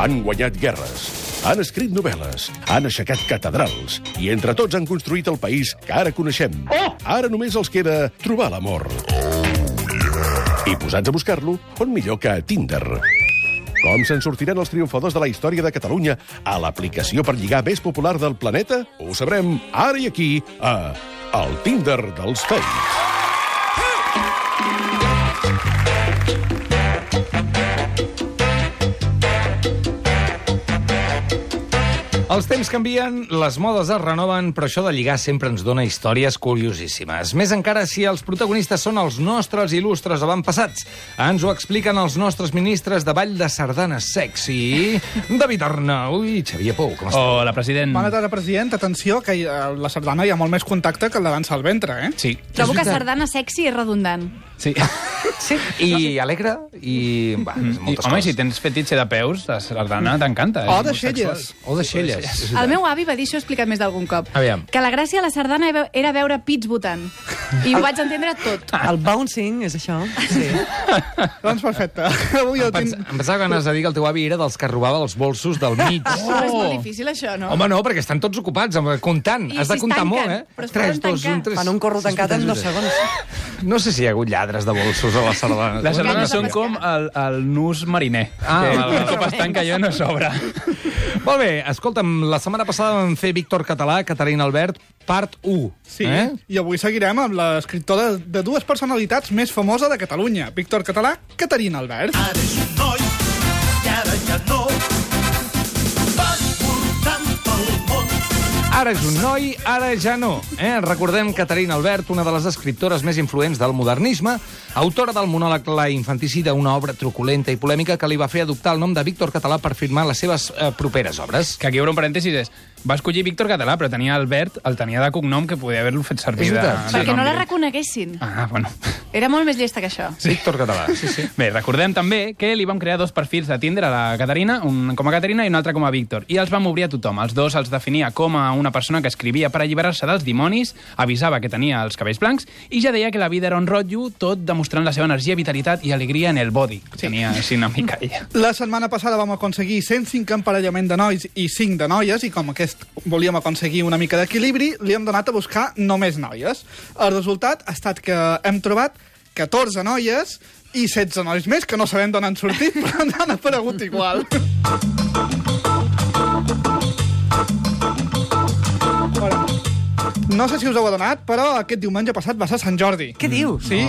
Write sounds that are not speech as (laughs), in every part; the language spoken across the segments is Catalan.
Han guanyat guerres, han escrit novel·les, han aixecat catedrals i entre tots han construït el país que ara coneixem. Ara només els queda trobar l'amor. I posats a buscar-lo, on millor que a Tinder. Com se'n sortiran els triomfadors de la història de Catalunya a l'aplicació per lligar més popular del planeta? Ho sabrem ara i aquí, a El Tinder dels Fakes. Els temps canvien, les modes es renoven, però això de lligar sempre ens dona històries curiosíssimes. Més encara si els protagonistes són els nostres il·lustres avantpassats. Ens ho expliquen els nostres ministres de Vall de Sardanes Sexy, David Arnau i Xavier Pou. Com esteu? Hola, president. Bona tarda, president. Atenció, que a la sardana hi ha molt més contacte que el de dansa al ventre, eh? Sí. Trobo que sardana sexy és redundant. Sí. (laughs) Sí, i alegre, i... Va, I, moltes home, coses. si tens fetitxe de peus, la sardana t'encanta. O és de xelles. O de xelles. És El meu avi va dir això, he explicat més d'algun cop. Aviam. Que la gràcia de la sardana era- veure pits votant. I ho vaig entendre tot. El bouncing, és això? Sí. Doncs perfecte. Avui el Pens, tinc... em pensava que anaves a dir que el teu avi era dels que robava els bolsos del mig. (laughs) Però és molt difícil, això, no? Home, no, perquè estan tots ocupats, amb- comptant. I Has de si es comptar tanquen, molt, eh? però es poden tancar. tres... Fan un corro tancat en dos segons. No sé si hi ha hagut lladres de bolsos a la sardana. Les sardanes són com el, el nus mariner. Ah, que val, val. un cop es tanca allò no s'obre. (laughs) Molt bé, escolta'm, la setmana passada vam fer Víctor Català, Caterina Albert, part 1. Sí, Eh? i avui seguirem amb l'escriptor de, de dues personalitats més famosa de Catalunya, Víctor Català, Caterina Albert. Ara és un noi, i ara ja no. Ara és un noi, ara ja no. Eh? Recordem Caterina Albert, una de les escriptores més influents del modernisme, autora del monòleg La infanticida, una obra truculenta i polèmica que li va fer adoptar el nom de Víctor Català per firmar les seves eh, properes obres. Que aquí obre un parèntesis és... Va escollir Víctor Català, però tenia Albert, el tenia de cognom, que podia haver-lo fet servir És de, veritat. de Perquè nom no la reconeguessin. Ah, bueno. Era molt més llesta que això. Víctor Català, sí, sí. Bé, recordem també que li vam crear dos perfils de Tinder a la Caterina, un com a Caterina i un altre com a Víctor, i els vam obrir a tothom. Els dos els definia com a una persona que escrivia per alliberar-se dels dimonis, avisava que tenia els cabells blancs, i ja deia que la vida era un rotllo, tot demostrant la seva energia, vitalitat i alegria en el body. Sí. Tenia així una mica ella. La setmana passada vam aconseguir 105 emparellament de nois i 5 de noies, i com aquest volíem aconseguir una mica d'equilibri, li hem donat a buscar només noies. El resultat ha estat que hem trobat 14 noies i 16 nois més, que no sabem d'on han sortit, (laughs) però han aparegut igual. No sé si us heu adonat, però aquest diumenge passat va ser Sant Jordi. Què dius? Sí,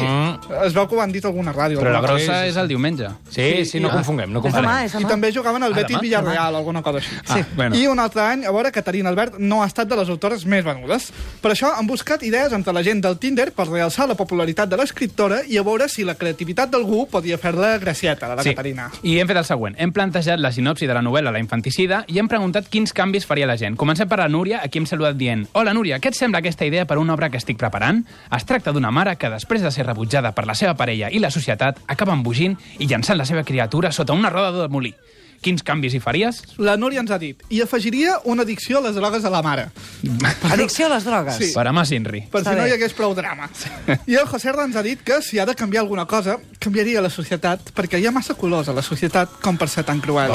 es veu que ho han dit alguna ràdio. Però la grossa és el diumenge. Sí, sí, no confonguem, no És demà, confonguem. és I demà. també jugaven al Ah, Betis? Villarreal, alguna cosa així. Ah, bueno. I un altre any, a veure, Caterina Albert no ha estat de les autores més venudes. Per això han buscat idees entre la gent del Tinder per realçar la popularitat de l'escriptora i a veure si la creativitat d'algú podia fer-la gracieta, la de Caterina. I hem fet el següent. Hem plantejat la sinopsi de la novel·la La infanticida i hem preguntat quins canvis faria la gent. Comencem per la Núria, a qui hem saludat dient Hola, Núria, què et sembla aquesta idea per una obra que estic preparant? Es tracta d'una mare que, després de ser rebutjada per la seva parella i la societat, acaba embogint i llançant la seva criatura sota una roda de molí. Quins canvis hi faries? La Núria ens ha dit, i afegiria una addicció a les drogues a la mare, (laughs) Addicció a les drogues. Sí. Per a mà Sinri. per Està si no bé. hi hagués prou drama. I el José Herra ens ha dit que si ha de canviar alguna cosa, canviaria la societat, perquè hi ha massa colors a la societat com per ser tan cruel.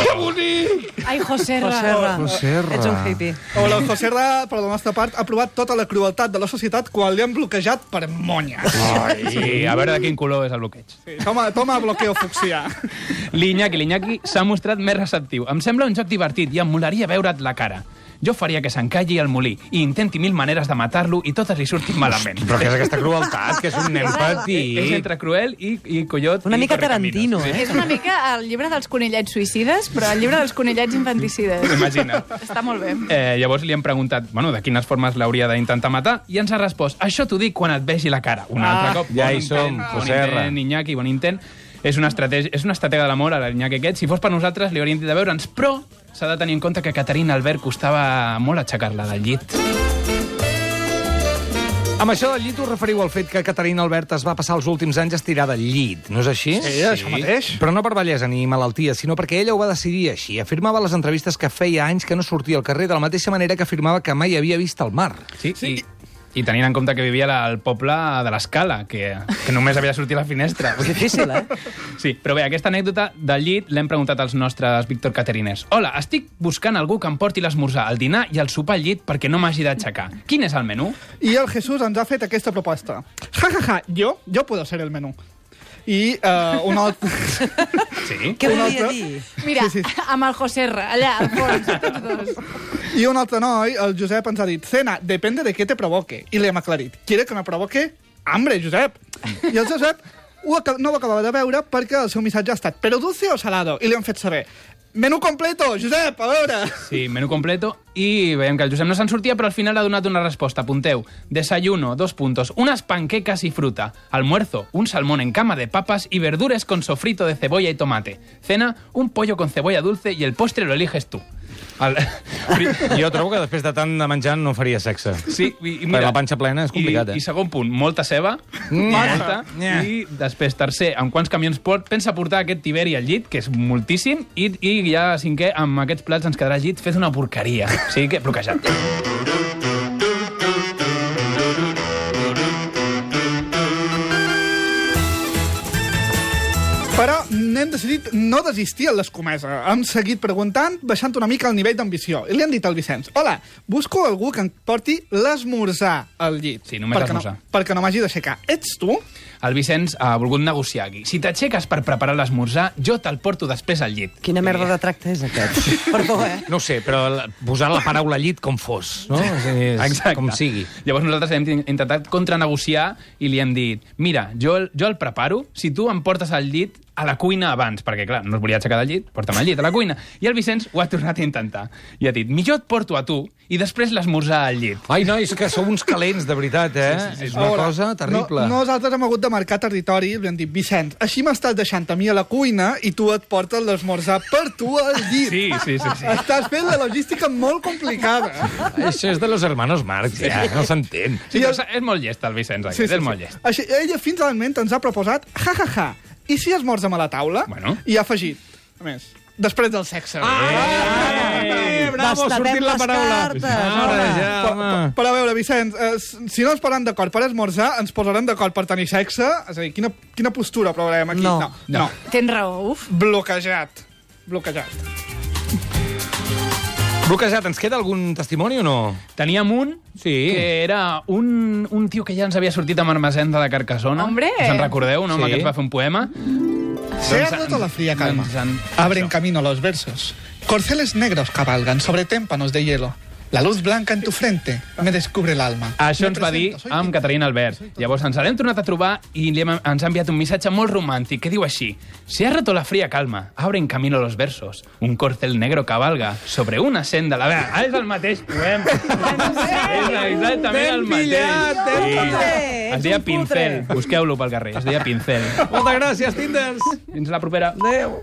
Ai, José Ra. José Ra. José. Ets un hippie. O el José Ra, per la nostra part, ha provat tota la crueltat de la societat quan li han bloquejat per monyes. Sí, a veure de quin color és el bloqueig. Sí, toma, toma bloqueo fucsià. L'Iñaki, l'Iñaki s'ha mostrat més receptiu. Em sembla un joc divertit i em molaria veure't la cara. Jo faria que s'encalli al molí i intenti mil maneres de matar-lo i totes li surtin malament. Però què és aquesta crueltat? Que és un nen És petit. entre cruel i, i collot Una i mica. Tarantino, Sí. eh? És una mica el llibre dels conillets suïcides, però el llibre dels conillets infanticides. Imagina't. Està molt bé. Eh, llavors li hem preguntat bueno, de quines formes l'hauria d'intentar matar i ens ha respost això t'ho dic quan et vegi la cara. Un Ah, altre cop. ja bon hi som, intent, José bon intent, Iñaki, bon intent. És una, estratègia, és una estratègia de l'amor a l'Iñaki aquest. Si fos per nosaltres li hauríem dit de veure'ns, però s'ha de tenir en compte que Caterina Albert costava molt aixecar-la del llit. Amb això del llit us referiu al fet que Caterina Albert es va passar els últims anys estirada al llit, no és així? Sí, això mateix. Però no per bellesa ni malaltia, sinó perquè ella ho va decidir així. Afirmava a les entrevistes que feia anys que no sortia al carrer de la mateixa manera que afirmava que mai havia vist el mar. Sí, sí. I, I tenint en compte que vivia al poble de l'Escala, que, que només havia de sortir a la finestra. (laughs) Difícil, eh? Sí, però bé, aquesta anècdota del llit l'hem preguntat als nostres Víctor Cateriners. Hola, estic buscant algú que em porti l'esmorzar, el dinar i el sopar al llit perquè no m'hagi d'aixecar. Quin és el menú? I el Jesús ens ha fet aquesta proposta. Ja, ja, ja, jo, jo puedo ser el menú. I uh, un altre... (laughs) Sí? Què volia altre? dir? Mira, Sí, sí. amb el José R, allà, al fons, tots dos. I un altre noi, el Josep, ens ha dit Cena, depende de què te provoque. I li hem aclarit. ¿Quiere que me provoque? Hambre, Josep. I el Josep ho no ho acabava de veure perquè el seu missatge ha estat ¿pero dulce o salado? I li han fet saber Menú completo, Josep, a. Sí, menú completo. I veiem que el Josep no se'n sortia, però al final ha donat una resposta. Apunteu. Desayuno, dos puntos, unas panquecas y fruta. Almuerzo, un salmón en cama de papas y verduras con sofrito de cebolla y tomate. Cena, un pollo con cebolla dulce y el postre lo eliges tú. El... (laughs) Jo trobo que després de tant de menjar no faria sexe. Sí, i, i Per la panxa plena és complicat, I, eh? I segon punt, molta ceba, Nya. molta, i després, tercer, amb quants camions pot, pensa portar aquest tiberi al llit, que és moltíssim, i, i ja cinquè, amb aquests plats ens quedarà al llit fet una porqueria. O sigui que bloquejat. Però n'hem decidit no desistir en l'escomesa. Hem seguit preguntant, baixant una mica el nivell d'ambició. I li han dit al Vicenç, hola, busco algú que em porti l'esmorzar al llit. Sí, només perquè l'esmorzar. No, perquè no m'hagi d'aixecar. Ets tu? El Vicenç ha volgut negociar aquí. Si t'aixeques per preparar l'esmorzar, jo te'l porto després al llit. Quina merda de tracte és aquest? (laughs) Perdó, eh? No ho sé, però la- posar la paraula llit com fos, no? És, és, Exacte. Com sigui. Llavors nosaltres hem intentat contranegociar i li hem dit mira, jo, el- jo el preparo, si tu em portes al llit a la cuina abans, perquè, clar, no es volia aixecar del llit, porta'm al llit, a la cuina. I el Vicenç ho ha tornat a intentar. I ha dit, millor et porto a tu i després l'esmorzar al llit. Ai, nois, que sou uns calents, de veritat, eh? Sí, sí, sí, és una veure, cosa terrible. No, nosaltres hem hagut de marcar territori i li hem dit, Vicenç, així m'estàs deixant a mi a la cuina i tu et portes l'esmorzar per tu al (laughs) llit. Sí, sí, sí. sí. Estàs fent la logística molt complicada. Això és de los hermanos Marx, ja, no s'entén. sí el- és molt llest, el Vicenç, aquest, és molt llest. Així, ella fins al moment ens ha proposat, ja, ja, ja, i si esmorzem a la taula? Bueno. I ha afegit, a més, després del sexe. Eh, bravo, ha sortit la paraula. cartes, Ara, ja, home. Però a veure, Vicenç, eh, si no ens posaran d'acord per esmorzar, ens posarem d'acord per tenir sexe? És a dir, quina, quina postura provarem aquí? No. no. no. Tens raó, uf. Bloquejat. Bloquejat. Bloquejat, ens queda algun testimoni o no? Teníem un Sí. que era un, un tio que ja ens havia sortit amb Armesens de la Carcassona. Hombre! Us en recordeu? Un home Sí. que ens va fer un poema. Se ha Doncs, roto la fría calma. doncs en- Abren camino los versos. Corceles negros cabalgan sobre témpanos de hielo. La luz blanca en tu frente me descubre el alma. Això ens va dir amb. Caterina Albert. Llavors ens l'hem tornat a trobar i li hem, ens ha enviat un missatge molt romàntic que diu així Se ha roto la fría calma, abren camino los versos, un corcel negro cabalga sobre una senda la vera. Ah, és el mateix poema. és exactament el mateix. Sí. Es deia Pincel. Busqueu-lo pel carrer. Es deia Pincel. Moltes gràcies, Tinders. Fins la propera. Adéu.